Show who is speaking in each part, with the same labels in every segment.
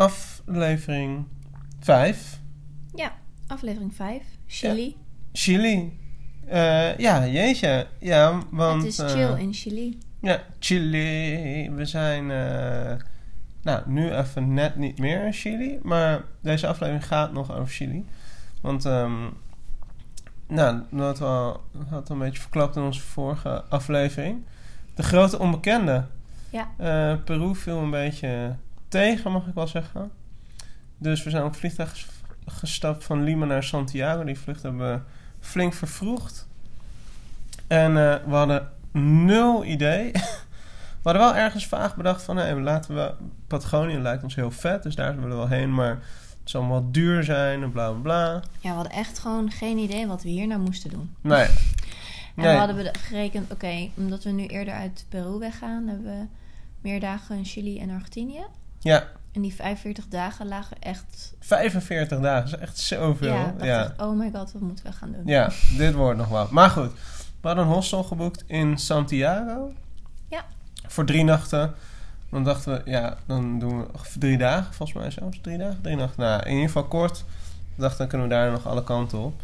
Speaker 1: aflevering 5.
Speaker 2: Ja, aflevering 5. Chili.
Speaker 1: Chili. Eh, ja, jeetje. Ja, want...
Speaker 2: het is
Speaker 1: eh,
Speaker 2: chill in Chili.
Speaker 1: Ja, Chili. We zijn uh, nou, nu even net niet meer in Chili. Maar deze aflevering gaat nog over Chili. Want, um, nou, dat we al, had een beetje verklapt in onze vorige aflevering. De grote onbekende.
Speaker 2: Ja.
Speaker 1: Peru viel een beetje tegen, mag ik wel zeggen. Dus we zijn op vliegtuig gestapt van Lima naar Santiago. Die vlucht hebben we flink vervroegd. En uh, we hadden nul idee. we hadden wel ergens vaag bedacht van... Hey, laten we... Patagonië lijkt ons heel vet, dus daar willen we wel heen. Maar het zal wel duur zijn en bla bla bla.
Speaker 2: Ja, we hadden echt gewoon geen idee wat we hier nou moesten doen.
Speaker 1: Nee.
Speaker 2: En
Speaker 1: Nee.
Speaker 2: we hadden gerekend, oké, omdat we nu eerder uit Peru weggaan... hebben we meer dagen in Chili en Argentinië.
Speaker 1: Ja,
Speaker 2: En die 45 dagen lagen echt...
Speaker 1: 45 dagen is echt zoveel.
Speaker 2: Ja, dacht
Speaker 1: ja.
Speaker 2: oh my god, wat moeten we gaan doen?
Speaker 1: Ja, dit wordt nog wel. Maar goed, we hadden een hostel geboekt in Santiago.
Speaker 2: Ja.
Speaker 1: Voor drie nachten. Dan dachten we, ja, dan doen we drie dagen, volgens mij zelfs. Drie dagen, drie nachten. Nou, in ieder geval kort. We dachten, dan kunnen we daar nog alle kanten op.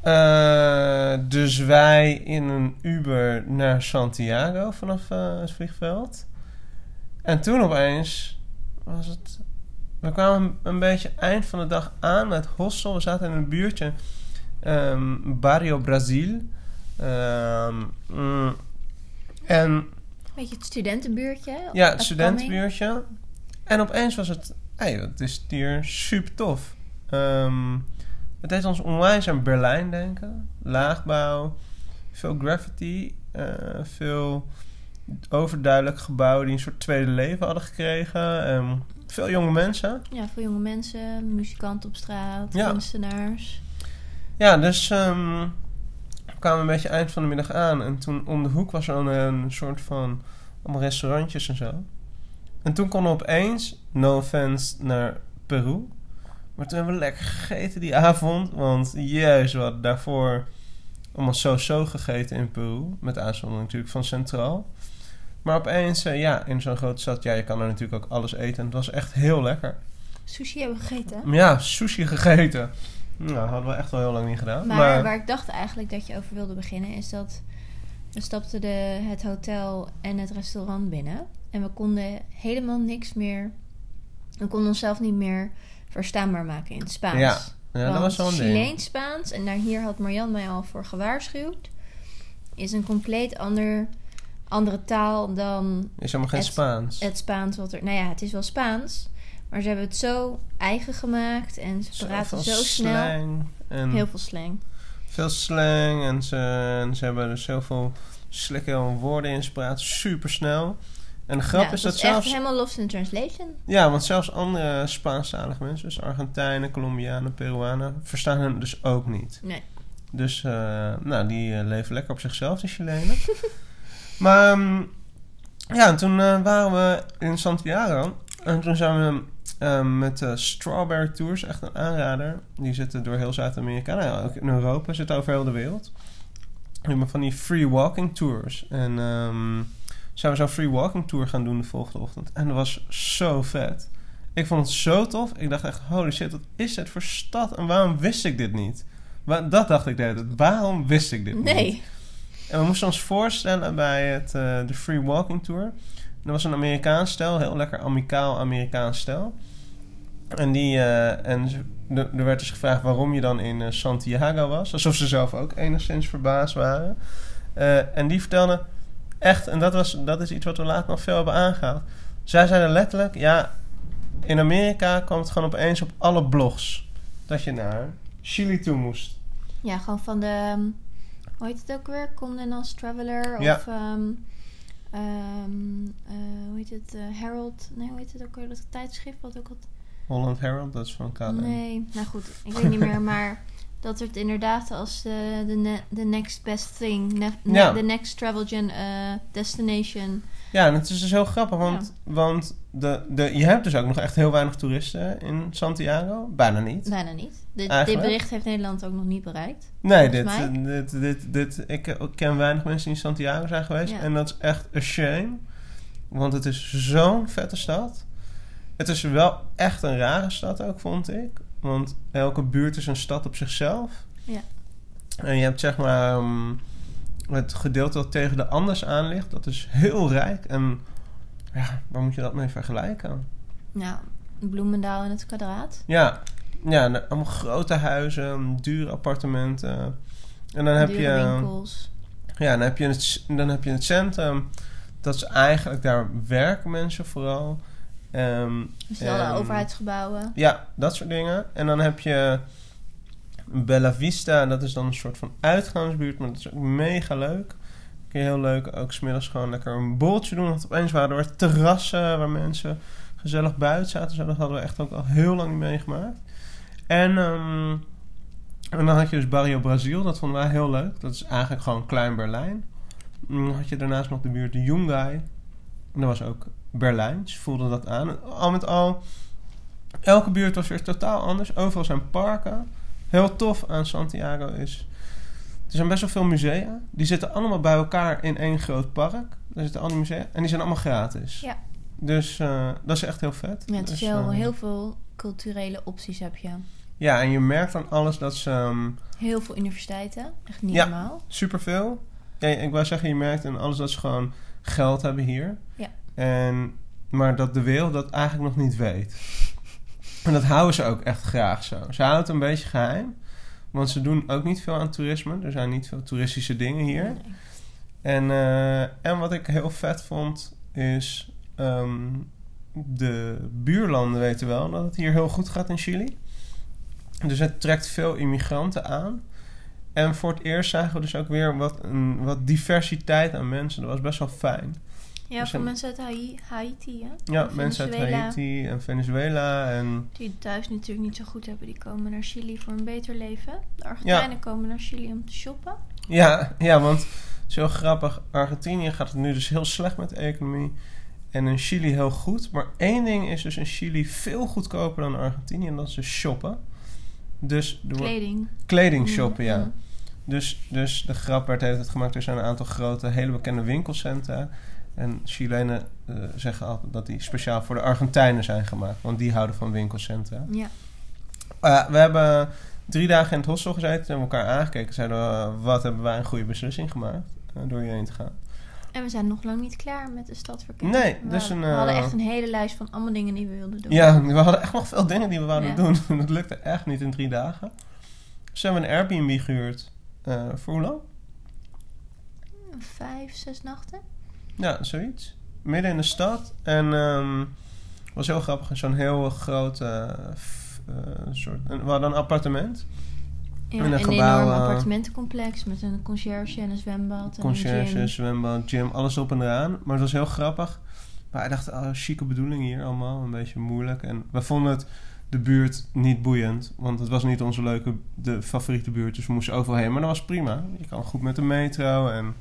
Speaker 1: Eh, dus wij in een Uber naar Santiago vanaf eh, het vliegveld. En toen opeens was het we kwamen een beetje eind van de dag aan met hostel. We zaten in een buurtje. ehm, Barrio Brasil. Ehm, mm, en
Speaker 2: Beetje het studentenbuurtje.
Speaker 1: ja, het studentenbuurtje. En opeens was het... Hey, het is hier super tof. Ehm, het deed ons onwijs aan Berlijn denken. Laagbouw. Veel graffiti. eh, veel overduidelijk gebouwen die een soort tweede leven hadden gekregen. Ehm, veel jonge mensen.
Speaker 2: Ja, voor jonge mensen, muzikanten op straat,
Speaker 1: Ja.
Speaker 2: kunstenaars.
Speaker 1: Ja, dus ehm, we kwamen een beetje eind van de middag aan. En toen om de hoek was er een, soort van allemaal restaurantjes en zo. En toen konden we opeens, no offense, naar Peru. Maar toen hebben we lekker gegeten die avond. Want jezus, we hadden daarvoor allemaal so-so gegeten in Peru. Met uitzondering natuurlijk van Centraal. Maar opeens, eh, ja, in zo'n grote stad, ja, je kan er natuurlijk ook alles eten. En het was echt heel lekker.
Speaker 2: Sushi hebben we gegeten.
Speaker 1: Ja, sushi gegeten. Nou, hadden we echt al heel lang niet gedaan.
Speaker 2: Maar,
Speaker 1: Maar,
Speaker 2: waar ik dacht eigenlijk dat je over wilde beginnen, is dat we stapten de, het hotel en het restaurant binnen. En we konden helemaal niks meer. We konden onszelf niet meer verstaanbaar maken in het Spaans.
Speaker 1: Ja, ja dat was een ding.
Speaker 2: Chileens Spaans, en daar hier had Marian mij al voor gewaarschuwd, is een compleet ander, andere taal dan
Speaker 1: Is helemaal geen
Speaker 2: Het-
Speaker 1: Spaans.
Speaker 2: het Spaans wat er. Nou ja, het is wel Spaans, maar ze hebben het zo eigen gemaakt en ze praten zo snel.
Speaker 1: En
Speaker 2: Heel veel slang.
Speaker 1: veel slang. En ze, en ze hebben dus zoveel slikken woorden in. Ze praten super snel. En de grap
Speaker 2: ja,
Speaker 1: is
Speaker 2: dat
Speaker 1: dat
Speaker 2: is echt
Speaker 1: zelfs...
Speaker 2: helemaal lost in translation.
Speaker 1: Ja, want zelfs andere Spaanstalige mensen, dus Argentijnen, Colombianen, Peruanen, verstaan hem dus ook niet.
Speaker 2: Nee.
Speaker 1: Dus, eh, nou, die eh, leven lekker op zichzelf, die Chilenen. maar, ehm, ja, en toen eh, waren we in Santiago. En toen zijn we ehm, met Strawberry Tours, echt een aanrader. Die zitten door heel Zuid-Amerika, nou ja, ook in Europa, zitten over heel de wereld. Die hebben van die free walking tours. En ehm zijn we zo'n free walking tour gaan doen de volgende ochtend. En dat was zo vet. Ik vond het zo tof. Ik dacht echt, holy shit, wat is het voor stad? En waarom wist ik dit niet? Wa- Dat dacht ik de hele tijd. Waarom wist ik dit niet?
Speaker 2: Nee.
Speaker 1: En we moesten ons voorstellen bij het, eh, de Free Walking Tour. Dat was een Amerikaans stel, heel lekker amicaal Amerikaans stel. En, die, eh, en er werd dus gevraagd waarom je dan in eh, Santiago was. Alsof ze zelf ook enigszins verbaasd waren. En die vertelden echt, en dat, was, dat is iets wat we later nog veel hebben aangehaald. Zij zeiden letterlijk, ja, in Amerika kwam het gewoon opeens op alle blogs. Dat je naar Chili toe moest.
Speaker 2: Ja, gewoon van de. ehm, Hoe heet het ook weer? Condé Nast Traveler.
Speaker 1: Ja.
Speaker 2: Of. eh, hoe heet het? eh, Herald. Nee, hoe heet het ook weer? Dat tijdschrift wat ook al.
Speaker 1: Holland Herald, dat is van KLM.
Speaker 2: Nee, nou goed, ik weet niet meer. Maar dat het inderdaad als de, de, ne- de next best thing. Ne, ne-
Speaker 1: Ja.
Speaker 2: De next travel gen, eh, destination.
Speaker 1: Ja, en het is dus heel grappig, want, want de, de, je hebt dus ook nog echt heel weinig toeristen in Santiago. Bijna niet.
Speaker 2: Bijna niet. Dit, dit bericht heeft Nederland ook nog niet bereikt.
Speaker 1: Nee, dit, dit, dit, dit, ik ken weinig mensen die in Santiago zijn geweest.
Speaker 2: Ja.
Speaker 1: En dat is echt a shame. Want het is zo'n vette stad. Het is wel echt een rare stad ook, vond ik. Want elke buurt is een stad op zichzelf.
Speaker 2: Ja.
Speaker 1: En je hebt zeg maar ehm, het gedeelte dat tegen de Anders aan ligt. Dat is heel rijk. En ja, waar moet je dat mee vergelijken?
Speaker 2: Nou, Bloemendaal in het kwadraat.
Speaker 1: Ja, ja allemaal grote huizen, dure appartementen. En dan heb
Speaker 2: Dure
Speaker 1: je...
Speaker 2: winkels.
Speaker 1: Ja, dan heb je het, dan heb je het centrum. Dat is eigenlijk, daar werken mensen vooral.
Speaker 2: Dezelfde
Speaker 1: en-
Speaker 2: overheidsgebouwen.
Speaker 1: Ja, dat soort dingen. En dan heb je Bella Vista. Dat is dan een soort van uitgaansbuurt. Maar dat is ook mega leuk. Je heel leuk ook smiddags gewoon lekker een bolletje doen. Want opeens waren er terrassen waar mensen gezellig buiten zaten. Dat hadden we echt ook al heel lang niet meegemaakt. En, ehm, en dan had je dus Barrio Brazil. Dat vonden wij heel leuk. Dat is eigenlijk gewoon Klein Berlijn. Dan had je daarnaast nog de buurt de. En dat was ook Berlijn. Ze voelden dat aan. Al met al, elke buurt was weer totaal anders. Overal zijn parken. Heel tof aan Santiago is... Er zijn best wel veel musea. Die zitten allemaal bij elkaar in één groot park. Daar zitten al die musea. En die zijn allemaal gratis.
Speaker 2: Ja.
Speaker 1: Dus eh, dat is echt heel vet.
Speaker 2: Ja,
Speaker 1: Dus,
Speaker 2: heel,
Speaker 1: eh,
Speaker 2: heel veel culturele opties heb je.
Speaker 1: Ja, en je merkt aan alles dat ze... ehm,
Speaker 2: Heel veel universiteiten. Echt niet
Speaker 1: Ja.
Speaker 2: normaal.
Speaker 1: superveel. Ja, ik wou zeggen, je merkt aan alles dat ze gewoon geld hebben hier.
Speaker 2: Ja.
Speaker 1: En, maar dat de wereld dat eigenlijk nog niet weet. En dat houden ze ook echt graag zo. Ze houden het een beetje geheim. Want ze doen ook niet veel aan toerisme. Er zijn niet veel toeristische dingen hier.
Speaker 2: Nee.
Speaker 1: En, eh, en wat ik heel vet vond is... ehm, de buurlanden weten wel dat het hier heel goed gaat in Chili. Dus het trekt veel immigranten aan. En voor het eerst zagen we dus ook weer wat, een, wat diversiteit aan mensen. Dat was best wel fijn.
Speaker 2: Ja, voor mensen uit Hai- Haiti, hè?
Speaker 1: Ja,
Speaker 2: En
Speaker 1: mensen uit
Speaker 2: Venezuela.
Speaker 1: Haiti en Venezuela. En
Speaker 2: Die het thuis natuurlijk niet zo goed hebben, die komen naar Chili voor een beter leven. De Argentijnen komen naar Chili om te shoppen.
Speaker 1: ja, ja, want het is heel grappig. Argentinië gaat het nu dus heel slecht met de economie. En in Chili heel goed. Maar één ding is dus in Chili veel goedkoper dan Argentinië. En dat is dus shoppen. Dus
Speaker 2: Kleding.
Speaker 1: kleding shoppen, ja.
Speaker 2: Mhm.
Speaker 1: Dus, dus de grap werd heeft het gemaakt. Er zijn een aantal grote, hele bekende winkelcentra. En Chilenen eh, zeggen altijd dat die speciaal voor de Argentijnen zijn gemaakt. Want die houden van winkelcentra.
Speaker 2: Ja.
Speaker 1: Uh, we hebben drie dagen in het hostel gezeten. en hebben elkaar aangekeken. Zeiden we, wat hebben wij een goede beslissing gemaakt. eh, door hierheen te gaan.
Speaker 2: En we zijn nog lang niet klaar met de stad verkennen.
Speaker 1: Nee,
Speaker 2: we,
Speaker 1: dus een,
Speaker 2: we hadden
Speaker 1: eh,
Speaker 2: echt een hele lijst van allemaal dingen die we wilden doen.
Speaker 1: Ja, we hadden echt nog veel dingen die we wouden
Speaker 2: Ja.
Speaker 1: doen. dat lukte echt niet in drie dagen. Dus hebben we een Airbnb gehuurd. eh, voor hoe lang?
Speaker 2: Vijf, zes nachten.
Speaker 1: Ja, zoiets. Midden in de stad. En het was heel grappig. Zo'n heel groot eh, f- eh, soort... We hadden een appartement.
Speaker 2: Ja,
Speaker 1: In een
Speaker 2: een
Speaker 1: gebouw,
Speaker 2: enorm
Speaker 1: eh,
Speaker 2: appartementencomplex met een conciërge en een zwembad. En een
Speaker 1: Conciërge,
Speaker 2: gym.
Speaker 1: zwembad, gym, alles op en eraan. Maar het was heel grappig. Maar hij dacht, oh, chique bedoeling hier allemaal. Een beetje moeilijk. En we vonden het de buurt niet boeiend. Want het was niet onze leuke, de favoriete buurt. Dus we moesten overal heen. Maar dat was prima. Je kan goed met de metro. En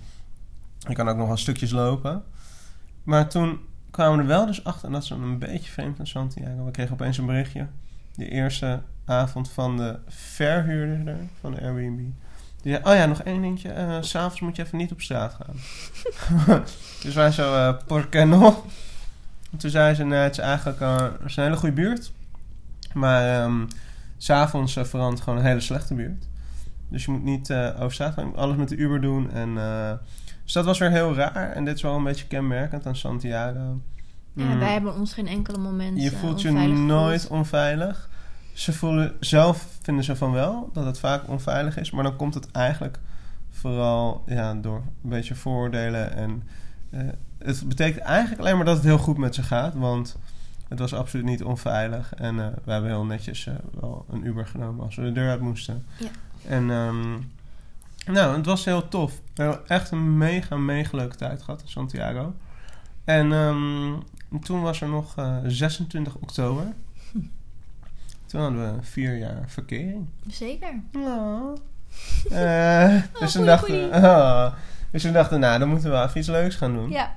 Speaker 1: je kan ook nog wel stukjes lopen. Maar toen kwamen we er wel dus achter. En dat is een beetje vreemd in Santiago. We kregen opeens een berichtje. De eerste avond van de verhuurder er, van de Airbnb. Die zei, oh ja, nog één dingetje. eh, S S'avonds moet je even niet op straat gaan. dus wij zo, eh por no? En Toen zei ze, nee, het is eigenlijk eh, het is een hele goede buurt. Maar s s'avonds uh, verandert gewoon een hele slechte buurt. Dus je moet niet eh over straat gaan. Alles met de Uber doen. En, eh, dus dat was weer heel raar. En dit is wel een beetje kenmerkend aan Santiago.
Speaker 2: Ja,
Speaker 1: Mm.
Speaker 2: wij hebben ons geen enkele moment
Speaker 1: Je
Speaker 2: eh,
Speaker 1: voelt je nooit onveilig. Ze voelen zelf vinden ze van wel dat het vaak onveilig is, maar dan komt het eigenlijk vooral ja, door een beetje vooroordelen en eh, het betekent eigenlijk alleen maar dat het heel goed met ze gaat, want het was absoluut niet onveilig en eh, we hebben heel netjes wel een Uber genomen als we de deur uit moesten.
Speaker 2: Ja.
Speaker 1: En ehm, nou, het was heel tof. We hebben echt een mega, mega leuke tijd gehad in Santiago. En ehm, toen was er nog eh, 26 oktober. Toen hadden we vier jaar verkering.
Speaker 2: Zeker.
Speaker 1: Oh. Eh, dus, toen dachten, oh. dus toen dachten we, nou, dan moeten we even iets leuks gaan doen.
Speaker 2: Ja.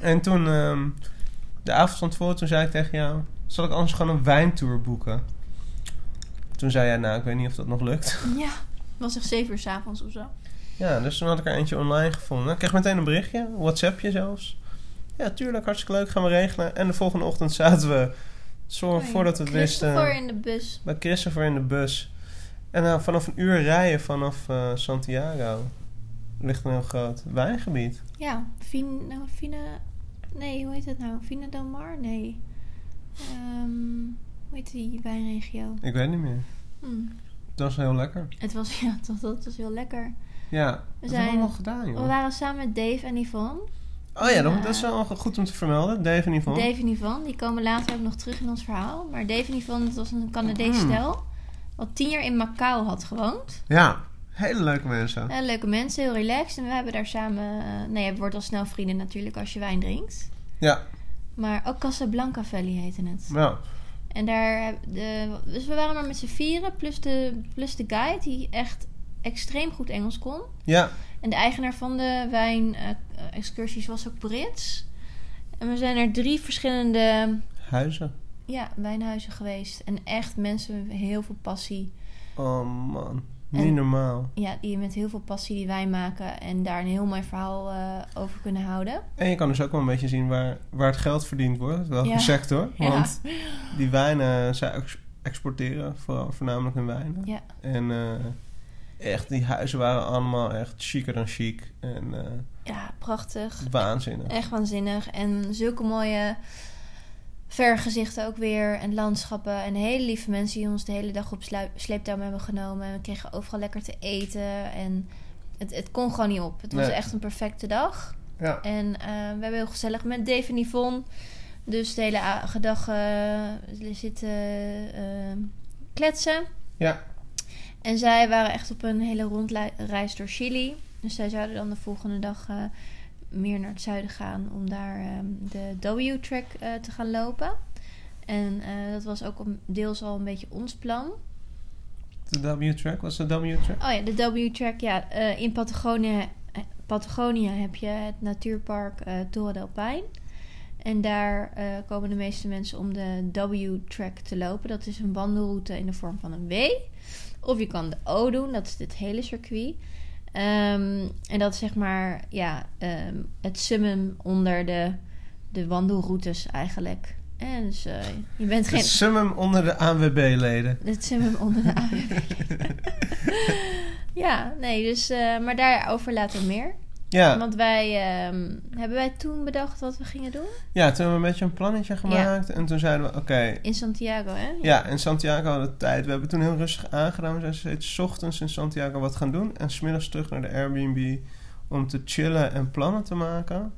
Speaker 1: En toen, ehm, de avond van tevoren, toen zei ik tegen jou... Zal ik anders gewoon een wijntour boeken? Toen zei jij, nou, ik weet niet of dat nog lukt.
Speaker 2: Ja. Het was echt zeven uur s'avonds of zo.
Speaker 1: Ja, dus toen had ik er eentje online gevonden. Ik kreeg meteen een berichtje, WhatsAppje zelfs. Ja, tuurlijk, hartstikke leuk, gaan we regelen. En de volgende ochtend zaten we Zo,
Speaker 2: Oh
Speaker 1: voordat we het
Speaker 2: Christopher
Speaker 1: wisten.
Speaker 2: in de bus.
Speaker 1: Bij Christopher in de bus. En dan vanaf een uur rijden vanaf eh, Santiago ligt een heel groot wijngebied.
Speaker 2: Ja, Vina, nou, Vina... Nee, hoe heet het nou? Vina del Mar? Nee. Ehm, hoe heet die wijnregio?
Speaker 1: Ik weet niet meer.
Speaker 2: Hm.
Speaker 1: Dat was heel lekker.
Speaker 2: Het was, ja, dat, dat was heel lekker.
Speaker 1: Ja,
Speaker 2: We
Speaker 1: dat
Speaker 2: zijn-
Speaker 1: hebben we al gedaan,
Speaker 2: We
Speaker 1: joh.
Speaker 2: waren samen met Dave en Yvonne.
Speaker 1: Oh ja, dat, dat is wel goed om te vermelden. Dave en Yvonne.
Speaker 2: Dave en Yvonne, die komen later ook nog terug in ons verhaal. Maar Dave en Yvonne, dat was een Canadees
Speaker 1: Mm.
Speaker 2: stel. Wat tien jaar in Macau had gewoond.
Speaker 1: Ja, hele leuke mensen.
Speaker 2: Eh, leuke mensen, heel relaxed. En we hebben daar samen... eh nee, je wordt al snel vrienden natuurlijk als je wijn drinkt.
Speaker 1: Ja,
Speaker 2: Maar ook Casablanca Valley heette het.
Speaker 1: ja.
Speaker 2: En daar... De, dus we waren maar met z'n vieren. Plus de, plus de guide, die echt extreem goed Engels kon.
Speaker 1: Ja,
Speaker 2: En de eigenaar van de wijn-excursies was ook Brits. En we zijn er drie verschillende
Speaker 1: huizen.
Speaker 2: ja, wijnhuizen geweest. En echt mensen met heel veel passie.
Speaker 1: Oh man, niet
Speaker 2: En-
Speaker 1: normaal.
Speaker 2: Ja, die met heel veel passie die wijn maken. En daar een heel mooi verhaal eh, over kunnen houden.
Speaker 1: En je kan dus ook wel een beetje zien waar, waar het geld verdiend wordt. Welke
Speaker 2: Ja.
Speaker 1: sector.
Speaker 2: Ja.
Speaker 1: Want die wijnen, zij ex- exporteren vooral, voornamelijk hun wijnen.
Speaker 2: Ja.
Speaker 1: En eh, echt, die huizen waren allemaal echt chiquer dan chic. En eh,
Speaker 2: Ja, prachtig.
Speaker 1: waanzinnig.
Speaker 2: Echt waanzinnig. En zulke mooie vergezichten ook weer. En landschappen. En hele lieve mensen die ons de hele dag op sleeptouw hebben genomen. En we kregen overal lekker te eten. En het, het kon gewoon niet op. Het was
Speaker 1: Nee.
Speaker 2: echt een perfecte dag.
Speaker 1: Ja.
Speaker 2: En eh, we hebben heel gezellig met Dave en Yvonne. Dus de hele dag eh, zitten eh, kletsen.
Speaker 1: Ja.
Speaker 2: En zij waren echt op een hele rondreis door Chili. Dus zij zouden dan de volgende dag meer naar het zuiden gaan om daar ehm, de W-track eh, te gaan lopen. En eh, dat was ook deels al een beetje ons plan.
Speaker 1: De W-track, was de W-track?
Speaker 2: Oh ja, de W-track, ja. eh, in Patagonië, Patagonië heb je het natuurpark Torre del Paine. En daar komen de meeste mensen om de W-track te lopen. Dat is een wandelroute in de vorm van een W. Of je kan de O doen, dat is dit hele circuit. Ehm, en dat is zeg maar ja, ehm, het summum onder de, de wandelroutes eigenlijk. En dus je bent
Speaker 1: Het
Speaker 2: geen...
Speaker 1: summum onder de ANWB-leden.
Speaker 2: Het summum onder de AWB. ja, nee, dus... eh, maar daarover later meer.
Speaker 1: Ja.
Speaker 2: Want wij... ehm, hebben wij toen bedacht wat we gingen doen?
Speaker 1: ja, toen hebben we een beetje een plannetje gemaakt. En toen zeiden we, oké,
Speaker 2: In Santiago, hè?
Speaker 1: Ja, in Santiago hadden we tijd. We hebben toen heel rustig aangedaan. We zijn steeds 's ochtends in Santiago wat gaan doen. En smiddags terug naar de Airbnb om te chillen en plannen te maken.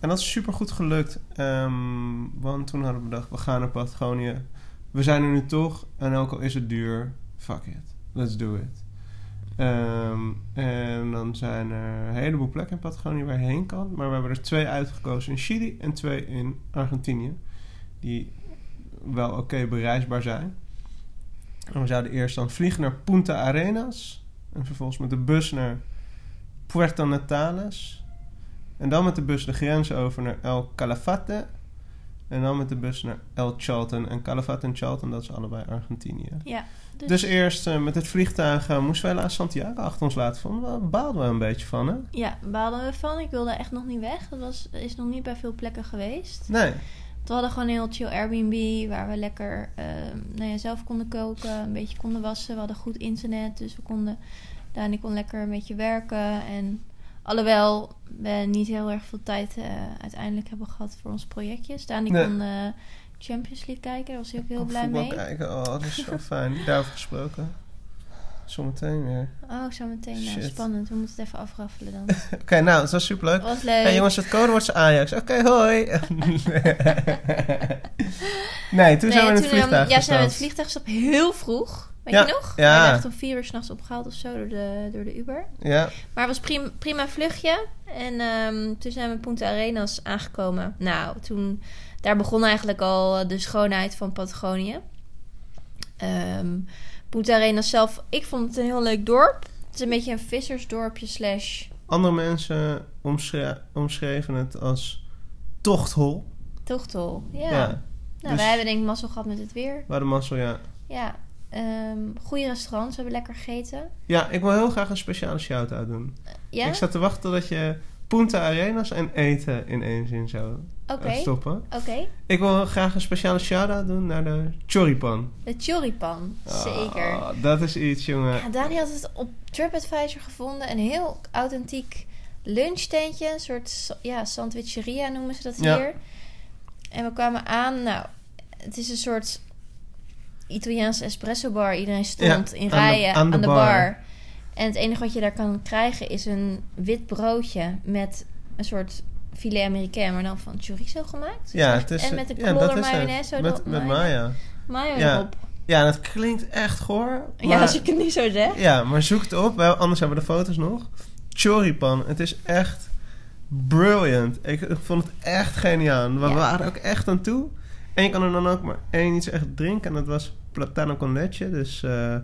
Speaker 1: En dat is super goed gelukt. Ehm, want toen hadden we bedacht, we gaan naar Patagonië. We zijn er nu toch. En ook al is het duur, fuck it. Let's do it. Ehm, en dan zijn er een heleboel plekken in Patagonië waar je heen kan. Maar we hebben er twee uitgekozen in Chili en twee in Argentinië. Die wel oké bereisbaar zijn. En we zouden eerst dan vliegen naar Punta Arenas. En vervolgens met de bus naar Puerto Natales. En dan met de bus de grens over naar El Calafate. En dan met de bus naar El Chalten. En Calafate en Chalten, dat is allebei Argentinië.
Speaker 2: Ja. Dus,
Speaker 1: Dus eerst eh, met het vliegtuig eh, moesten we helaas Santiago achter ons laten vallen. Daar baalden we een beetje van, hè?
Speaker 2: ja, baalden we van. Ik wilde echt nog niet weg. Dat was, is nog niet bij veel plekken geweest.
Speaker 1: Nee.
Speaker 2: We hadden gewoon een heel chill Airbnb waar we lekker ehm, nou ja, zelf konden koken, een beetje konden wassen. We hadden goed internet, dus we konden, Dani kon lekker een beetje werken. En alhoewel we niet heel erg veel tijd eh, uiteindelijk hebben gehad voor ons projectjes. Dani
Speaker 1: Nee.
Speaker 2: kon Champions League kijken, daar was hij ook heel blij
Speaker 1: voetbal
Speaker 2: mee.
Speaker 1: kijken, oh, dat is zo fijn. Daarover gesproken. Zometeen weer.
Speaker 2: Oh, zo meteen. Nou, spannend. We moeten het even afraffelen dan.
Speaker 1: Oké, nou, het was superleuk.
Speaker 2: Was leuk.
Speaker 1: Hey jongens, het codewoord is Ajax. Oké, hoi. nee, toen zijn we in het vliegtuig
Speaker 2: Ja, zijn we in het vliegtuig gestapt. Heel vroeg. Weet
Speaker 1: Ja,
Speaker 2: je nog?
Speaker 1: ja.
Speaker 2: We echt om vier uur s'nachts opgehaald of zo door de, door de Uber.
Speaker 1: Ja,
Speaker 2: Maar het was prima, prima vluchtje. En ehm, toen zijn we in Punta Arenas aangekomen. Nou, toen... Daar begon eigenlijk al eh, de schoonheid van Patagonië. Ehm Punta Arenas zelf... Ik vond het een heel leuk dorp. Het is een beetje een vissersdorpje slash
Speaker 1: andere mensen omschre- omschreven het als tochthol.
Speaker 2: tochtel. Ja.
Speaker 1: Ja,
Speaker 2: nou,
Speaker 1: dus-
Speaker 2: wij hebben denk ik mazzel gehad met het weer.
Speaker 1: waar de mazzel, ja.
Speaker 2: Ja. ehm goede restaurants. We hebben lekker gegeten.
Speaker 1: Ja, ik wil heel graag een speciale shout-out doen.
Speaker 2: Ja?
Speaker 1: Ik zat te wachten totdat je Punta Arenas en eten in één zin zou
Speaker 2: Oké,
Speaker 1: stoppen.
Speaker 2: oké.
Speaker 1: Ik wil graag een speciale shout-out doen naar de choripan.
Speaker 2: De choripan, zeker.
Speaker 1: Ah, dat is iets, jongen.
Speaker 2: Ja, Dani had het op TripAdvisor gevonden. Een heel authentiek lunchtentje. Een soort ja, sandwicheria noemen ze dat
Speaker 1: Ja.
Speaker 2: hier. En we kwamen aan. Nou, het is een soort Italiaanse espresso bar. Iedereen stond
Speaker 1: Ja,
Speaker 2: in
Speaker 1: aan de-
Speaker 2: rijen
Speaker 1: aan
Speaker 2: aan
Speaker 1: de
Speaker 2: de,
Speaker 1: bar.
Speaker 2: bar. En het enige wat je daar kan krijgen is een wit broodje met een soort filet américain, maar dan van chorizo gemaakt.
Speaker 1: Ja, het is...
Speaker 2: en met een
Speaker 1: ja,
Speaker 2: klodder
Speaker 1: is het.
Speaker 2: mayonaise
Speaker 1: Met,
Speaker 2: erop,
Speaker 1: met. Maya.
Speaker 2: Mayo
Speaker 1: Ja,
Speaker 2: erop.
Speaker 1: Ja, dat klinkt echt goor.
Speaker 2: Ja, als ik het niet zo zeg.
Speaker 1: Ja, maar zoek het op. Anders hebben we de foto's nog. Choripan. Het is echt brilliant. Ik, ik vond het echt geniaal. We
Speaker 2: Ja.
Speaker 1: waren ook echt aan toe. En je kan er dan ook maar één iets echt drinken. En dat was platano con leche. Dus eh,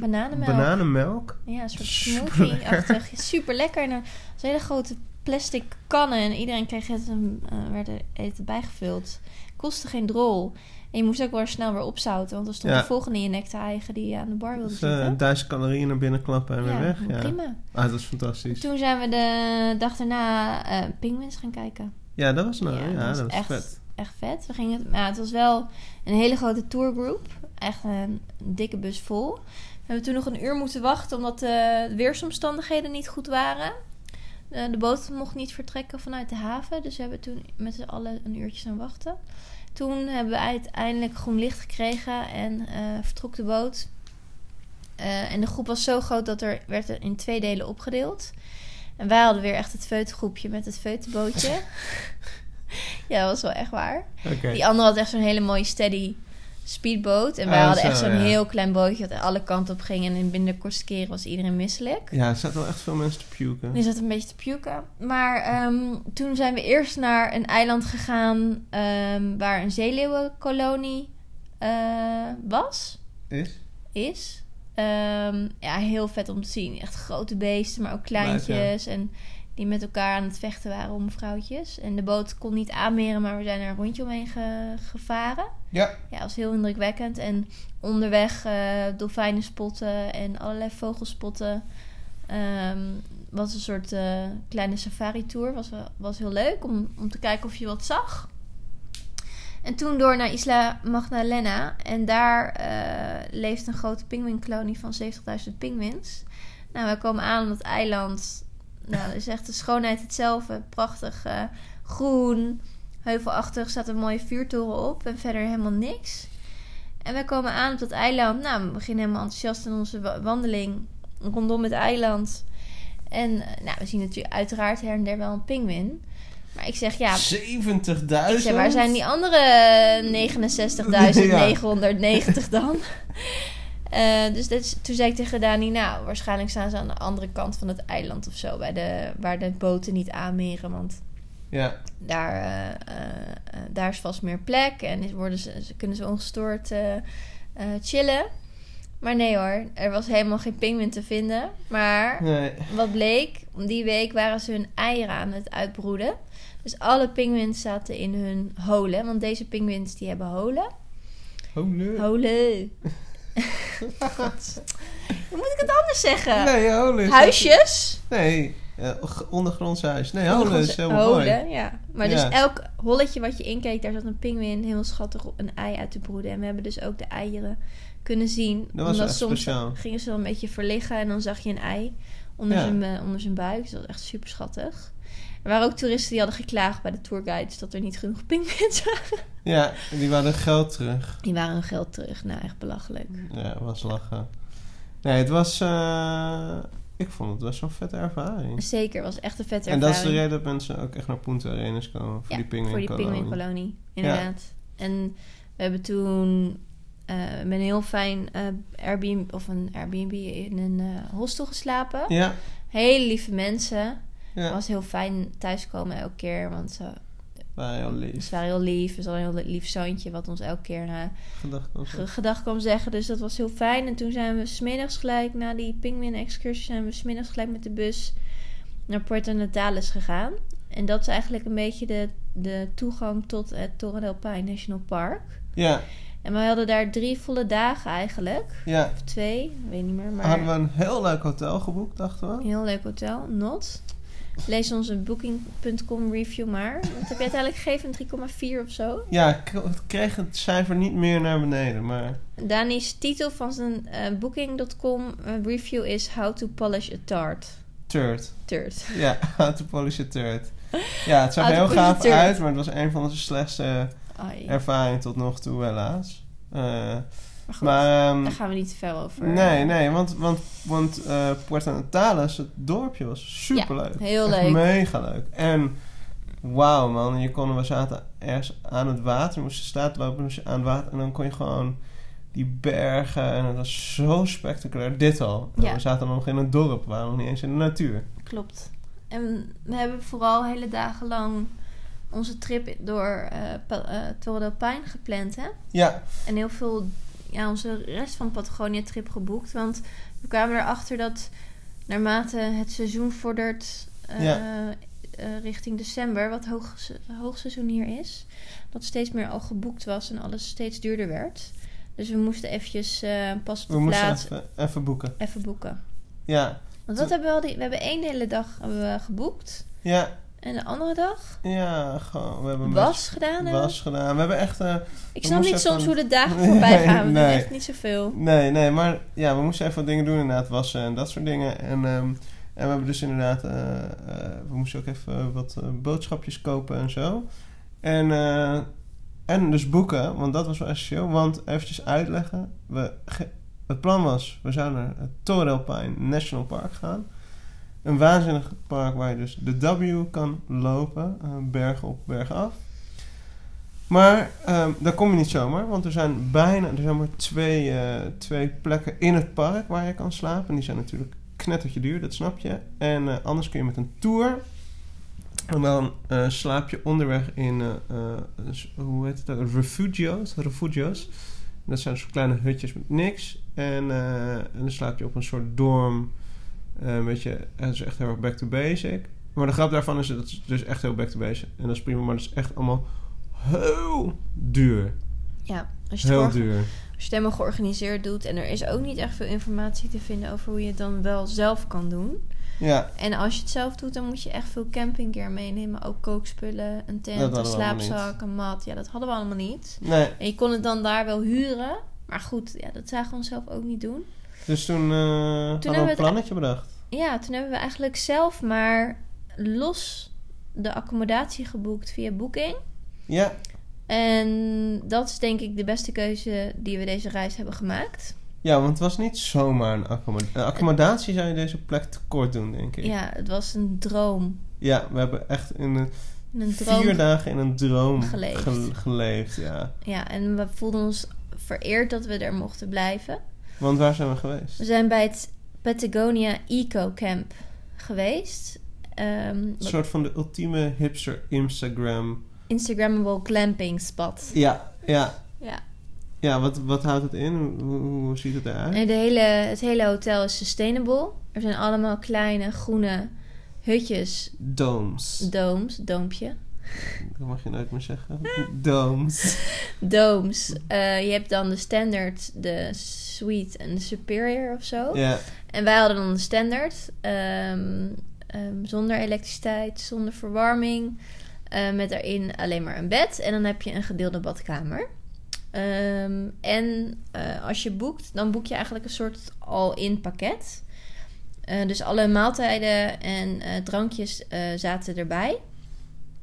Speaker 2: Bananenmelk.
Speaker 1: bananenmelk.
Speaker 2: Ja, een soort smoothie-achtig. Super lekker. En zo'n hele grote plastic kannen. En iedereen kreeg het, een, eh, werd er eten bijgevuld. Kostte geen drol. En je moest ook wel snel weer opzouten. Want er stond
Speaker 1: Ja.
Speaker 2: de volgende in je nek te eigen die je aan de bar wilde
Speaker 1: Dus
Speaker 2: zitten.
Speaker 1: duizend calorieën naar binnen klappen en weer weg. Ja.
Speaker 2: prima.
Speaker 1: Ah, dat is fantastisch.
Speaker 2: Toen zijn we de dag daarna Penguins gaan kijken.
Speaker 1: Ja, dat was nou.
Speaker 2: Ja,
Speaker 1: Ja,
Speaker 2: dat was
Speaker 1: dat was
Speaker 2: echt-
Speaker 1: vet.
Speaker 2: Echt vet. We gingen, ja, het was wel een hele grote tourgroep. Echt een dikke bus vol. We hebben toen nog een uur moeten wachten omdat de weersomstandigheden niet goed waren. De, de boot mocht niet vertrekken vanuit de haven. Dus we hebben toen met z'n allen een uurtje staan wachten. Toen hebben we uiteindelijk groen licht gekregen en eh, vertrok de boot. Eh, en de groep was zo groot dat er werd er in twee delen opgedeeld. En wij hadden weer echt het feutengroepje met het feutenbootje. ja, dat was wel echt waar. Die andere had echt zo'n hele mooie steady speedboot. En wij
Speaker 1: Ah,
Speaker 2: hadden
Speaker 1: zo,
Speaker 2: echt zo'n
Speaker 1: ja.
Speaker 2: heel klein bootje dat alle kanten op ging. En in binnen de kortste keren was iedereen misselijk.
Speaker 1: Ja, er zaten wel echt veel mensen te puken.
Speaker 2: Die zat een beetje te puken. Maar ehm, toen zijn we eerst naar een eiland gegaan ehm, waar een zeeleeuwenkolonie eh, was.
Speaker 1: Is?
Speaker 2: Is. Ehm, ja, heel vet om te zien. Echt grote beesten, maar ook kleintjes. En die met elkaar aan het vechten waren om vrouwtjes. En de boot kon niet aanmeren, maar we zijn er een rondje omheen ge- gevaren.
Speaker 1: Ja.
Speaker 2: Ja, was heel indrukwekkend. En onderweg eh, dolfijnen spotten en allerlei vogels spotten. Ehm, was een soort eh, kleine safari-tour. Was, was heel leuk om, om te kijken of je wat zag. En toen door naar Isla Magdalena. En daar eh, leeft een grote pinguïnkolonie van 70.000 pinguïns. Nou, wij komen aan op dat eiland. Nou, dat is echt de schoonheid hetzelfde. Prachtig eh, groen, heuvelachtig. staat een mooie vuurtoren op. En verder helemaal niks. En wij komen aan op dat eiland. Nou, we beginnen helemaal enthousiast in onze wa- wandeling rondom het eiland. En eh, nou, we zien natuurlijk uiteraard her en der wel een pinguïn. Maar ik zeg, ja,
Speaker 1: 70.000?
Speaker 2: ik zeg, waar zijn die andere 69.990 dan? Eh, dus dat toen zei ik tegen Dani, nou, waarschijnlijk staan ze aan de andere kant van het eiland of zo, bij de, waar de boten niet aanmeren, want
Speaker 1: Ja.
Speaker 2: daar, eh, eh, daar is vast meer plek en worden ze, kunnen ze ongestoord chillen. Maar nee hoor, er was helemaal geen pinguïn te vinden. Maar
Speaker 1: Nee.
Speaker 2: wat bleek, die week waren ze hun eieren aan het uitbroeden. Dus alle pinguïns zaten in hun holen. Want deze pinguïns die hebben holen. Holen. God. Hoe moet ik het anders zeggen?
Speaker 1: Nee, holy.
Speaker 2: Huisjes.
Speaker 1: Nee, eh, g- ondergrondse huis. Nee, holen is heel mooi.
Speaker 2: Holen, ja. Maar
Speaker 1: Ja.
Speaker 2: dus elk holletje wat je inkeek, daar zat een pinguïn heel schattig een ei uit te broeden. En we hebben dus ook de eieren kunnen zien.
Speaker 1: Dat was
Speaker 2: omdat soms
Speaker 1: speciaal.
Speaker 2: gingen ze dan een beetje verliggen en dan zag je een ei onder,
Speaker 1: Ja.
Speaker 2: zijn, eh, onder zijn buik. Dus dat was echt super schattig. Er waren ook toeristen die hadden geklaagd bij de tourguides dat er niet genoeg pinguïns waren.
Speaker 1: Ja, die waren geld terug.
Speaker 2: Die waren geld terug. Nou, echt belachelijk.
Speaker 1: Ja, was lachen. Nee, het was... eh, ik vond het best wel een vette ervaring.
Speaker 2: Zeker, was echt een vette
Speaker 1: En dat is de
Speaker 2: ervaring.
Speaker 1: reden dat mensen ook echt naar Punta Arenas komen. Voor
Speaker 2: Ja,
Speaker 1: die pinguïn
Speaker 2: voor die pinguïnkolonie, inderdaad. En we hebben toen eh, met een heel fijn eh, Airbnb of een Airbnb in een hostel geslapen.
Speaker 1: Ja,
Speaker 2: Hele lieve mensen. Het was heel fijn thuiskomen elke keer, want ze,
Speaker 1: waren heel lief.
Speaker 2: ze waren heel lief. Hadden een heel lief zoontje wat ons elke keer ge- gedag kwam zeggen. Dus dat was heel fijn. En toen zijn we smiddags gelijk, na die pinguïn-excursie, zijn we smiddags gelijk met de bus naar Puerto Natales gegaan. En dat is eigenlijk een beetje de, de toegang tot het Torre del Paine National Park.
Speaker 1: Ja,
Speaker 2: En we hadden daar drie volle dagen eigenlijk.
Speaker 1: ja.
Speaker 2: Of twee, ik weet niet meer. Maar
Speaker 1: Hadden we een heel leuk hotel geboekt, dachten we.
Speaker 2: een heel leuk hotel, Not. Lees onze booking.com review maar. Wat heb je uiteindelijk gegeven? Een 3,4 of zo?
Speaker 1: Ja, ik kreeg het cijfer niet meer naar beneden, maar...
Speaker 2: Dani's titel van zijn eh, booking.com eh, review is How to polish a tart.
Speaker 1: Turd.
Speaker 2: Turt.
Speaker 1: Ja, How to Polish a Turd. Ja, het zag er heel gaaf uit, maar het was een van onze slechtste
Speaker 2: Ai.
Speaker 1: ervaringen tot nog toe, helaas. Eh,
Speaker 2: Maar goed,
Speaker 1: maar... ehm,
Speaker 2: daar gaan we niet te veel over.
Speaker 1: nee, nee, want, want, want eh Puerto Natales, het dorpje, was superleuk.
Speaker 2: heel
Speaker 1: Echt
Speaker 2: leuk.
Speaker 1: mega leuk. En wauw man, je kon, we zaten ergens aan het water, we moesten staan lopen moest je aan het water en dan kon je gewoon die bergen en het was zo spectaculair. Dit al.
Speaker 2: Ja.
Speaker 1: We zaten nog in een dorp, we waren nog niet eens in de natuur.
Speaker 2: Klopt. En we hebben vooral hele dagen lang onze trip door eh Pa- eh, Torre del Paine gepland, hè?
Speaker 1: Ja,
Speaker 2: En heel veel, ja, onze rest van de Patagonia-trip geboekt. Want we kwamen erachter dat naarmate het seizoen vordert eh,
Speaker 1: Ja.
Speaker 2: eh, richting december, wat hoog, hoogseizoen hier is, dat steeds meer al geboekt was en alles steeds duurder werd. Dus we moesten eventjes eh, pas op
Speaker 1: we
Speaker 2: de
Speaker 1: moesten
Speaker 2: plaats
Speaker 1: even, even boeken.
Speaker 2: even boeken.
Speaker 1: Ja,
Speaker 2: Want wat hebben we al die, we hebben één hele dag hebben we geboekt.
Speaker 1: ja,
Speaker 2: En de andere dag
Speaker 1: ja, gewoon. We hebben
Speaker 2: was gedaan.
Speaker 1: was gedaan. We hebben echt... eh,
Speaker 2: Ik snap niet soms hoe de dagen voorbij gaan. We doen echt niet zoveel.
Speaker 1: Nee, nee, maar ja, we moesten even wat dingen doen inderdaad. Wassen en dat soort dingen. En, ehm, en we hebben dus inderdaad... eh, eh, we moesten ook even wat boodschapjes kopen en zo. En, en dus boeken, want dat was wel essentieel. Want eventjes uitleggen. We, het plan was, we zouden naar het Paine National Park gaan. Een waanzinnig park waar je dus de W kan lopen. eh, bergen op, bergen af. Maar ehm, daar kom je niet zomaar, want er zijn bijna er zijn maar twee, eh, twee plekken in het park waar je kan slapen. En die zijn natuurlijk knettertje duur, dat snap je. En eh, anders kun je met een tour. En dan slaap je onderweg in, hoe heet het? Refugio's. Refugio's. Dat zijn soort kleine hutjes met niks. En, en dan slaap je op een soort dorm. Eh, een beetje, het is echt heel erg back to basic. Maar de grap daarvan is dat het dus echt heel back to basic. En dat is prima, maar dat is echt allemaal heel duur.
Speaker 2: Ja, als je, het
Speaker 1: Heel duur.
Speaker 2: als je het helemaal georganiseerd doet. En er is ook niet echt veel informatie te vinden over hoe je het dan wel zelf kan doen.
Speaker 1: Ja,
Speaker 2: En als je het zelf doet, dan moet je echt veel campinggear meenemen. Ook kookspullen, een tent, een slaapzak, een mat. Ja, dat hadden we allemaal niet.
Speaker 1: nee.
Speaker 2: En je kon het dan daar wel huren. Maar goed, ja, dat zagen we onszelf ook niet doen.
Speaker 1: Dus toen, eh hadden we
Speaker 2: hebben we
Speaker 1: een plannetje bedacht.
Speaker 2: Ja, toen hebben we eigenlijk zelf maar los de accommodatie geboekt via Booking.
Speaker 1: Ja,
Speaker 2: En dat is denk ik de beste keuze die we deze reis hebben gemaakt.
Speaker 1: ja want het was niet zomaar een accommodatie. Een accommodatie zou je deze plek tekort doen, denk ik.
Speaker 2: Ja, het was een droom.
Speaker 1: Ja, we hebben echt in een,
Speaker 2: Een droom.
Speaker 1: vier dagen in een droom
Speaker 2: geleefd.
Speaker 1: ge- geleefd. Ja.
Speaker 2: Ja, en we voelden ons vereerd dat we er mochten blijven.
Speaker 1: Want waar zijn we geweest?
Speaker 2: We zijn bij het Patagonia Eco Camp geweest. Ehm,
Speaker 1: Een soort van de ultieme hipster Instagram.
Speaker 2: Instagrammable glamping spot.
Speaker 1: Ja, ja.
Speaker 2: Ja.
Speaker 1: Ja, wat, wat houdt het in? Hoe, hoe ziet het eruit?
Speaker 2: En de hele, het hele hotel is sustainable. Er zijn allemaal kleine groene hutjes,
Speaker 1: Domes.
Speaker 2: domes, doompje.
Speaker 1: Dat mag je nooit meer zeggen. Domes.
Speaker 2: Domes. Eh, je hebt dan de standard, de suite en de superior of zo.
Speaker 1: Ja,
Speaker 2: En wij hadden dan de standaard. ehm, ehm, zonder elektriciteit, zonder verwarming. eh, met daarin alleen maar een bed. En dan heb je een gedeelde badkamer. Ehm, en eh, als je boekt, dan boek je eigenlijk een soort all-in pakket. Dus alle maaltijden en drankjes zaten erbij.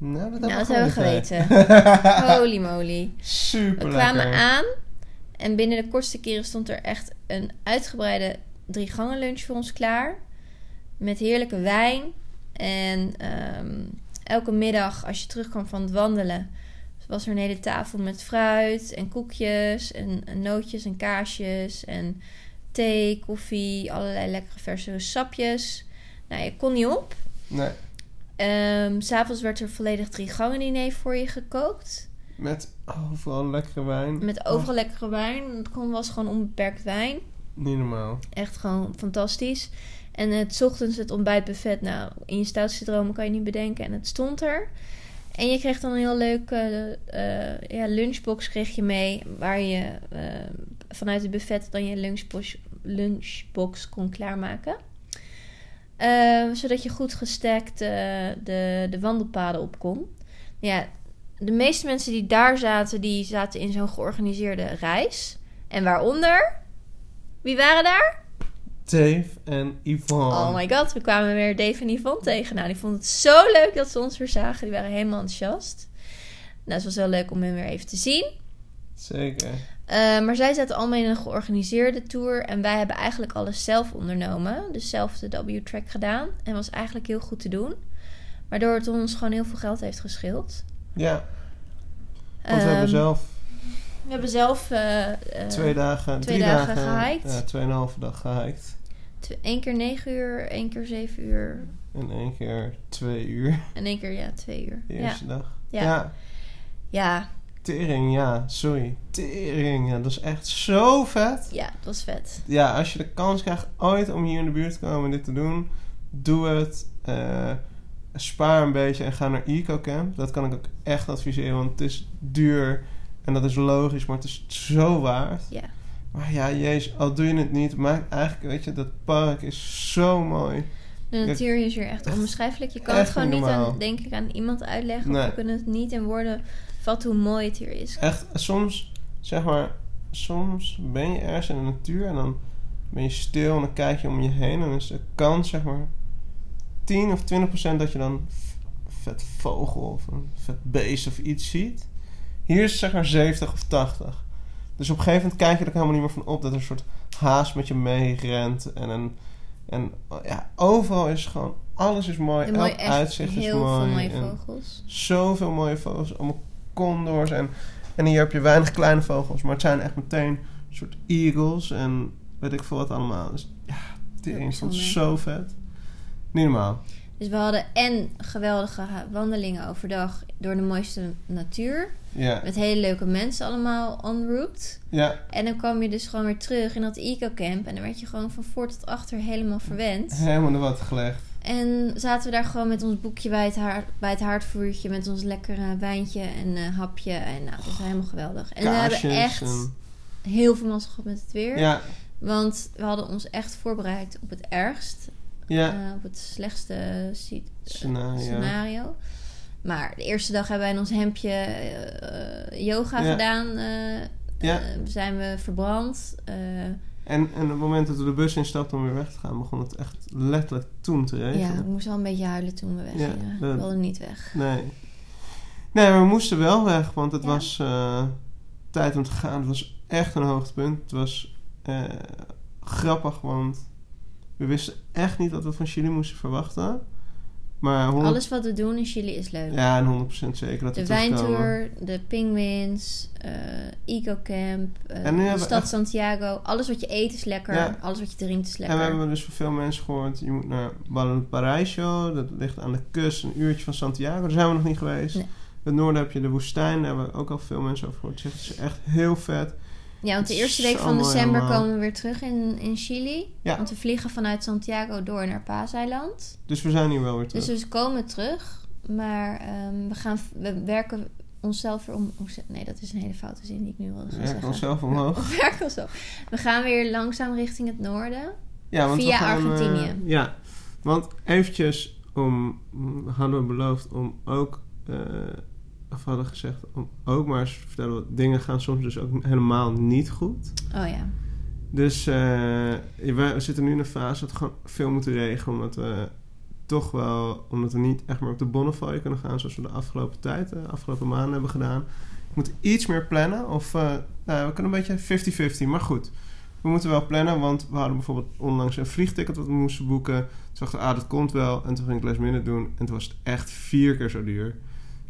Speaker 1: Nou, dat,
Speaker 2: Nou,
Speaker 1: hebben
Speaker 2: we geweten. Holy moly.
Speaker 1: Super
Speaker 2: We kwamen
Speaker 1: lekker.
Speaker 2: aan en binnen de kortste keren stond er echt een uitgebreide drie gangen lunch voor ons klaar. Met heerlijke wijn. En ehm, elke middag als je terugkwam van het wandelen... was er een hele tafel met fruit en koekjes en, en nootjes en kaasjes... en thee, koffie, allerlei lekkere verse sapjes. Nou, je kon niet op.
Speaker 1: Nee,
Speaker 2: S S'avonds werd er volledig drie gangen diner voor je gekookt.
Speaker 1: met overal lekkere wijn.
Speaker 2: Met overal lekkere wijn. Het kon, was gewoon onbeperkt wijn.
Speaker 1: Niet normaal.
Speaker 2: Echt gewoon fantastisch. En het ochtends het ontbijtbuffet. Nou, in je stoutste dromen kan je niet bedenken. En het stond er. En je kreeg dan een heel leuke eh, ja, lunchbox kreeg je mee. Waar je eh, vanuit het buffet dan je lunchbox, lunchbox kon klaarmaken. Ehm, zodat je goed gestekt eh, de, de wandelpaden op kon. Ja, de meeste mensen die daar zaten, die zaten in zo'n georganiseerde reis. En waaronder? Wie waren daar?
Speaker 1: Dave en Yvonne.
Speaker 2: Oh my god, we kwamen weer Dave en Yvonne tegen. Nou, die vonden het zo leuk dat ze ons weer zagen. Die waren helemaal enthousiast. Nou, het was wel leuk om hen weer even te zien.
Speaker 1: Zeker.
Speaker 2: Uh, maar zij zaten allemaal in een georganiseerde tour. En wij hebben eigenlijk alles zelf ondernomen. Dus zelf de W-track gedaan. En was eigenlijk heel goed te doen. Waardoor het ons gewoon heel veel geld heeft geschild.
Speaker 1: Ja. Want we hebben
Speaker 2: Ehm,
Speaker 1: zelf
Speaker 2: We hebben zelf eh, eh,
Speaker 1: twee dagen,
Speaker 2: twee
Speaker 1: drie
Speaker 2: dagen
Speaker 1: dagen,
Speaker 2: gehiked.
Speaker 1: Ja, tweeënhalve dag gehiked.
Speaker 2: één keer negen uur, één keer zeven uur.
Speaker 1: En één keer twee uur
Speaker 2: En één keer, ja, twee uur.
Speaker 1: de
Speaker 2: Ja.
Speaker 1: eerste dag.
Speaker 2: Ja.
Speaker 1: ja.
Speaker 2: Ja,
Speaker 1: Tering, ja. Sorry. Tering, ja. Dat is echt zo vet.
Speaker 2: ja, het was vet.
Speaker 1: Ja, als je de kans krijgt ooit om hier in de buurt te komen en dit te doen, doe het. Eh, spaar een beetje en ga naar EcoCamp. Dat kan ik ook echt adviseren, want het is duur en dat is logisch, maar het is zo waard.
Speaker 2: Ja.
Speaker 1: Maar ja, jezus, al doe je het niet, maar eigenlijk, weet je, dat park is zo mooi.
Speaker 2: De natuur is hier echt onbeschrijfelijk. Je kan
Speaker 1: echt
Speaker 2: het gewoon
Speaker 1: niet
Speaker 2: aan, denk ik, aan iemand uitleggen.
Speaker 1: Nee.
Speaker 2: Of we kunnen het niet in woorden vatten hoe mooi het hier is.
Speaker 1: Echt, soms, zeg maar, soms ben je ergens in de natuur en dan ben je stil en dan kijk je om je heen en dan is de kans, zeg maar, 10 of 20 procent dat je dan vet vogel of een vet beest of iets ziet. Hier is het zeg maar 70 of 80. Dus op een gegeven moment kijk je er helemaal niet meer van op dat er een soort haas met je meerent en een. En ja, overal is gewoon, alles is mooi,
Speaker 2: En mooi,
Speaker 1: elk
Speaker 2: echt
Speaker 1: uitzicht is
Speaker 2: heel
Speaker 1: mooi.
Speaker 2: veel mooie
Speaker 1: en-
Speaker 2: vogels.
Speaker 1: zoveel mooie vogels. Allemaal condors. En, en hier heb je weinig kleine vogels. Maar het zijn echt meteen een soort eagles. En weet ik veel wat allemaal. Dus ja. Ik vond het zo vet. Niet normaal.
Speaker 2: Dus we hadden en geweldige wandelingen overdag door de mooiste natuur.
Speaker 1: Ja.
Speaker 2: Met hele leuke mensen allemaal en route.
Speaker 1: Ja.
Speaker 2: En dan kwam je dus gewoon weer terug in dat eco-camp. En dan werd je gewoon van voor tot achter helemaal verwend.
Speaker 1: Helemaal naar wat gelegd.
Speaker 2: En zaten we daar gewoon met ons boekje bij het, haar, bij het haardvuurtje. Met ons lekkere wijntje en eh, hapje. En nou, dat was helemaal geweldig. En we hebben echt
Speaker 1: en-
Speaker 2: heel veel mazzel gehad met het weer.
Speaker 1: Ja.
Speaker 2: Want we hadden ons echt voorbereid op het ergst.
Speaker 1: Ja.
Speaker 2: eh, op het slechtste si-
Speaker 1: Scenario.
Speaker 2: scenario. Maar de eerste dag hebben wij in ons hemdje eh, yoga
Speaker 1: Ja.
Speaker 2: gedaan. eh,
Speaker 1: Ja.
Speaker 2: eh, zijn we verbrand. eh,
Speaker 1: En, en op het moment dat we de bus instapten om weer weg te gaan, begon het echt letterlijk toen te regenen.
Speaker 2: ja, ik moest wel een beetje huilen toen we weggingen.
Speaker 1: Ja,
Speaker 2: ik wilde niet weg.
Speaker 1: Nee. Nee, maar we moesten wel weg, want het
Speaker 2: Ja.
Speaker 1: was eh, tijd om te gaan. Het was echt een hoogtepunt. Het was eh, grappig, want we wisten echt niet wat we van Chili moesten verwachten. Maar 100,
Speaker 2: Alles wat we doen in Chili is leuk.
Speaker 1: ja, en 100% zeker dat
Speaker 2: de wijntour, de penguins, eh ecocamp, eh,
Speaker 1: En
Speaker 2: de stad
Speaker 1: echt-
Speaker 2: Santiago. Alles wat je eet is lekker.
Speaker 1: Ja.
Speaker 2: Alles wat je drinkt is
Speaker 1: En
Speaker 2: lekker.
Speaker 1: we hebben dus van veel mensen gehoord, je moet naar Valparaiso. Dat ligt aan de kust, een uurtje van Santiago. Daar zijn we nog niet geweest.
Speaker 2: Nee.
Speaker 1: In het noorden heb je de woestijn, daar hebben we ook al veel mensen over gehoord. Het is echt heel vet.
Speaker 2: Ja, want de eerste week van december komen we weer terug in, in Chili.
Speaker 1: Ja.
Speaker 2: Want we vliegen vanuit Santiago door naar Paaseiland.
Speaker 1: Dus we zijn hier wel weer terug.
Speaker 2: Dus we komen terug. Maar ehm, we, gaan, we werken onszelf weer om... Nee, dat is een hele foute zin die ik nu wilde
Speaker 1: we
Speaker 2: gaan
Speaker 1: werken
Speaker 2: zeggen.
Speaker 1: onszelf omhoog.
Speaker 2: We werken onszelf. We gaan weer langzaam richting het noorden.
Speaker 1: Ja, want
Speaker 2: Via
Speaker 1: gaan, eh,
Speaker 2: Argentinië.
Speaker 1: ja, want eventjes om, mm, hadden we beloofd om ook, eh, of hadden gezegd om ook maar eens te vertellen, wat dingen gaan soms dus ook helemaal niet goed.
Speaker 2: Oh ja.
Speaker 1: Dus eh, we, zitten nu in een fase dat we gewoon veel moeten regelen, omdat we toch wel, omdat we niet echt meer op de Bonnefoy kunnen gaan zoals we de afgelopen tijd, de afgelopen maanden hebben gedaan. We moeten iets meer plannen, of eh, nou, we kunnen een beetje 50-50, maar goed. We moeten wel plannen, want we hadden bijvoorbeeld onlangs een vliegticket dat we moesten boeken. Toen dachten we, ah, dat komt wel. En toen ging ik last minute doen en toen was het echt vier keer zo duur.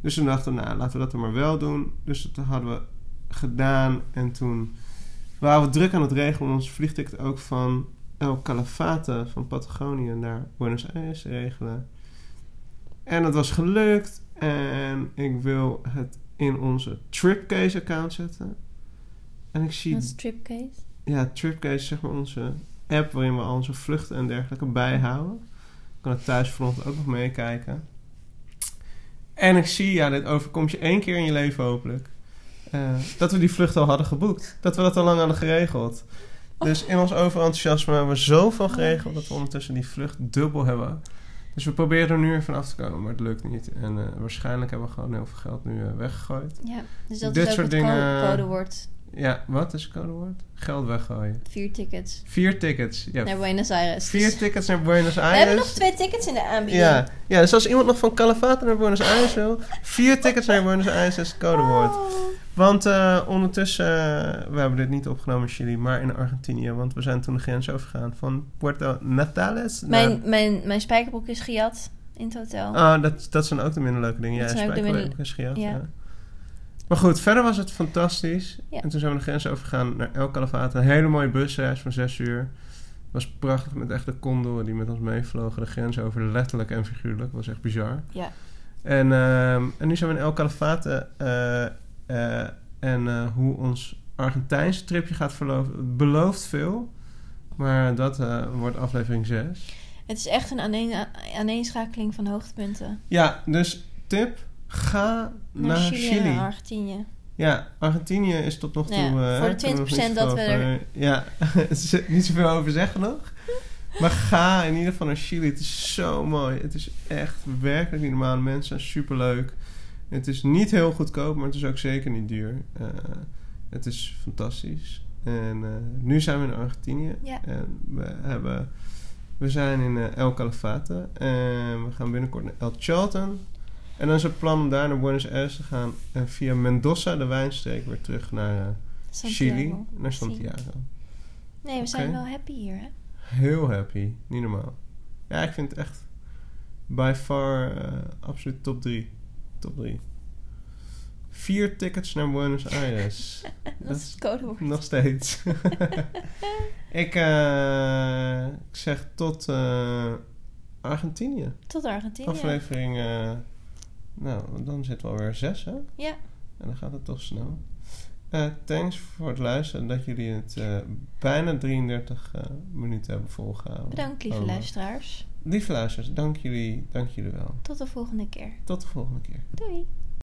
Speaker 1: Dus toen dachten we, nou, laten we dat dan maar wel doen. Dus dat hadden we gedaan en toen waren we druk aan het regelen om ons vliegticket ook van El Calafate van Patagonië naar Buenos Aires te regelen. En dat was gelukt. En ik wil het in onze Tripcase account zetten. En ik zie
Speaker 2: is tripcase.
Speaker 1: ja, Tripcase is zeg maar onze app waarin we al onze vluchten en dergelijke bijhouden. Ik kan het thuisfront ook nog meekijken. En ik zie, ja, dit overkomt je één keer in je leven hopelijk. eh, dat we die vlucht al hadden geboekt. Dat we dat al lang hadden geregeld. Dus in ons overenthousiasme hebben we zoveel geregeld dat we ondertussen die vlucht dubbel hebben. Dus we proberen er nu even af te komen, maar het lukt niet. En eh, waarschijnlijk hebben we gewoon heel veel geld nu eh, weggegooid.
Speaker 2: Ja, dus dat
Speaker 1: Dit
Speaker 2: is ook
Speaker 1: soort
Speaker 2: het
Speaker 1: dingen-
Speaker 2: codewoord.
Speaker 1: Ja, wat is het codewoord? Geld weggooien.
Speaker 2: Vier tickets
Speaker 1: Vier tickets. Ja,
Speaker 2: naar Buenos Aires.
Speaker 1: vier tickets naar Buenos
Speaker 2: we hebben nog
Speaker 1: Aires.
Speaker 2: twee tickets in de aanbieding.
Speaker 1: Ja, ja, dus als iemand nog van Calafate naar Buenos Aires wil, vier tickets naar Buenos Aires is het codewoord.
Speaker 2: Oh.
Speaker 1: Want eh, ondertussen, eh, we hebben dit niet opgenomen in Chili, maar in Argentinië. Want we zijn toen de grens overgegaan van Puerto Natales naar...
Speaker 2: Mijn, mijn, mijn spijkerbroek is gejat in het hotel.
Speaker 1: Ah, dat, dat zijn ook de minder leuke dingen.
Speaker 2: Dat
Speaker 1: Ja, spijkerbroek
Speaker 2: minder-
Speaker 1: is gejat,
Speaker 2: ja.
Speaker 1: ja. Maar goed, verder was het fantastisch.
Speaker 2: Ja.
Speaker 1: En toen zijn we de grens overgegaan naar El Calafate. Een hele mooie busreis van zes uur. Was prachtig met echte condoren die met ons meevlogen de grens over, letterlijk en figuurlijk. Was echt bizar.
Speaker 2: Ja.
Speaker 1: En, ehm, en nu zijn we in El Calafate. eh, eh, en eh, hoe ons Argentijnse tripje gaat verlopen, belooft veel. Maar dat wordt aflevering 6.
Speaker 2: Het is echt een aaneen, aaneenschakeling van hoogtepunten.
Speaker 1: Ja, dus tip: ga
Speaker 2: Naar,
Speaker 1: naar,
Speaker 2: Chili,
Speaker 1: Chili.
Speaker 2: en Argentinië.
Speaker 1: Ja, Argentinië is tot nog toe.
Speaker 2: Ja,
Speaker 1: eh,
Speaker 2: voor de
Speaker 1: kunnen nog
Speaker 2: 20%
Speaker 1: niet
Speaker 2: dat we er-
Speaker 1: Ja, niet zoveel over zeggen nog. Maar ga in ieder geval naar Chili. Het is zo mooi. Het is echt werkelijk niet normaal. Mensen zijn superleuk. Het is niet heel goedkoop, maar het is ook zeker niet duur. Eh, het is fantastisch. En eh, nu zijn we in Argentinië.
Speaker 2: Ja.
Speaker 1: En we, hebben, we zijn in El Calafate. En we gaan binnenkort naar El Chalten. En dan is het plan om daar naar Buenos Aires te gaan. En via Mendoza, de wijnstreek, weer terug naar eh. Chili. Naar Santiago.
Speaker 2: Nee, we zijn wel happy hier, hè?
Speaker 1: Heel happy. Niet normaal. Ja, ik vind het echt by far eh, absoluut top 3. Top 3. Vier tickets naar Buenos Aires.
Speaker 2: Dat is het codewoord.
Speaker 1: Nog steeds. ik, eh, ik zeg tot Argentinië.
Speaker 2: Tot Argentinië.
Speaker 1: Aflevering, nou, dan zitten we alweer zes, hè?
Speaker 2: Ja.
Speaker 1: En dan gaat het toch snel. Eh, thanks voor het luisteren. Dat jullie het eh, bijna 33 eh, minuten hebben volgehouden.
Speaker 2: Bedankt, lieve luisteraars.
Speaker 1: Lieve luisteraars, dank jullie, dank jullie wel.
Speaker 2: Tot de volgende keer.
Speaker 1: Tot de volgende keer.
Speaker 2: Doei.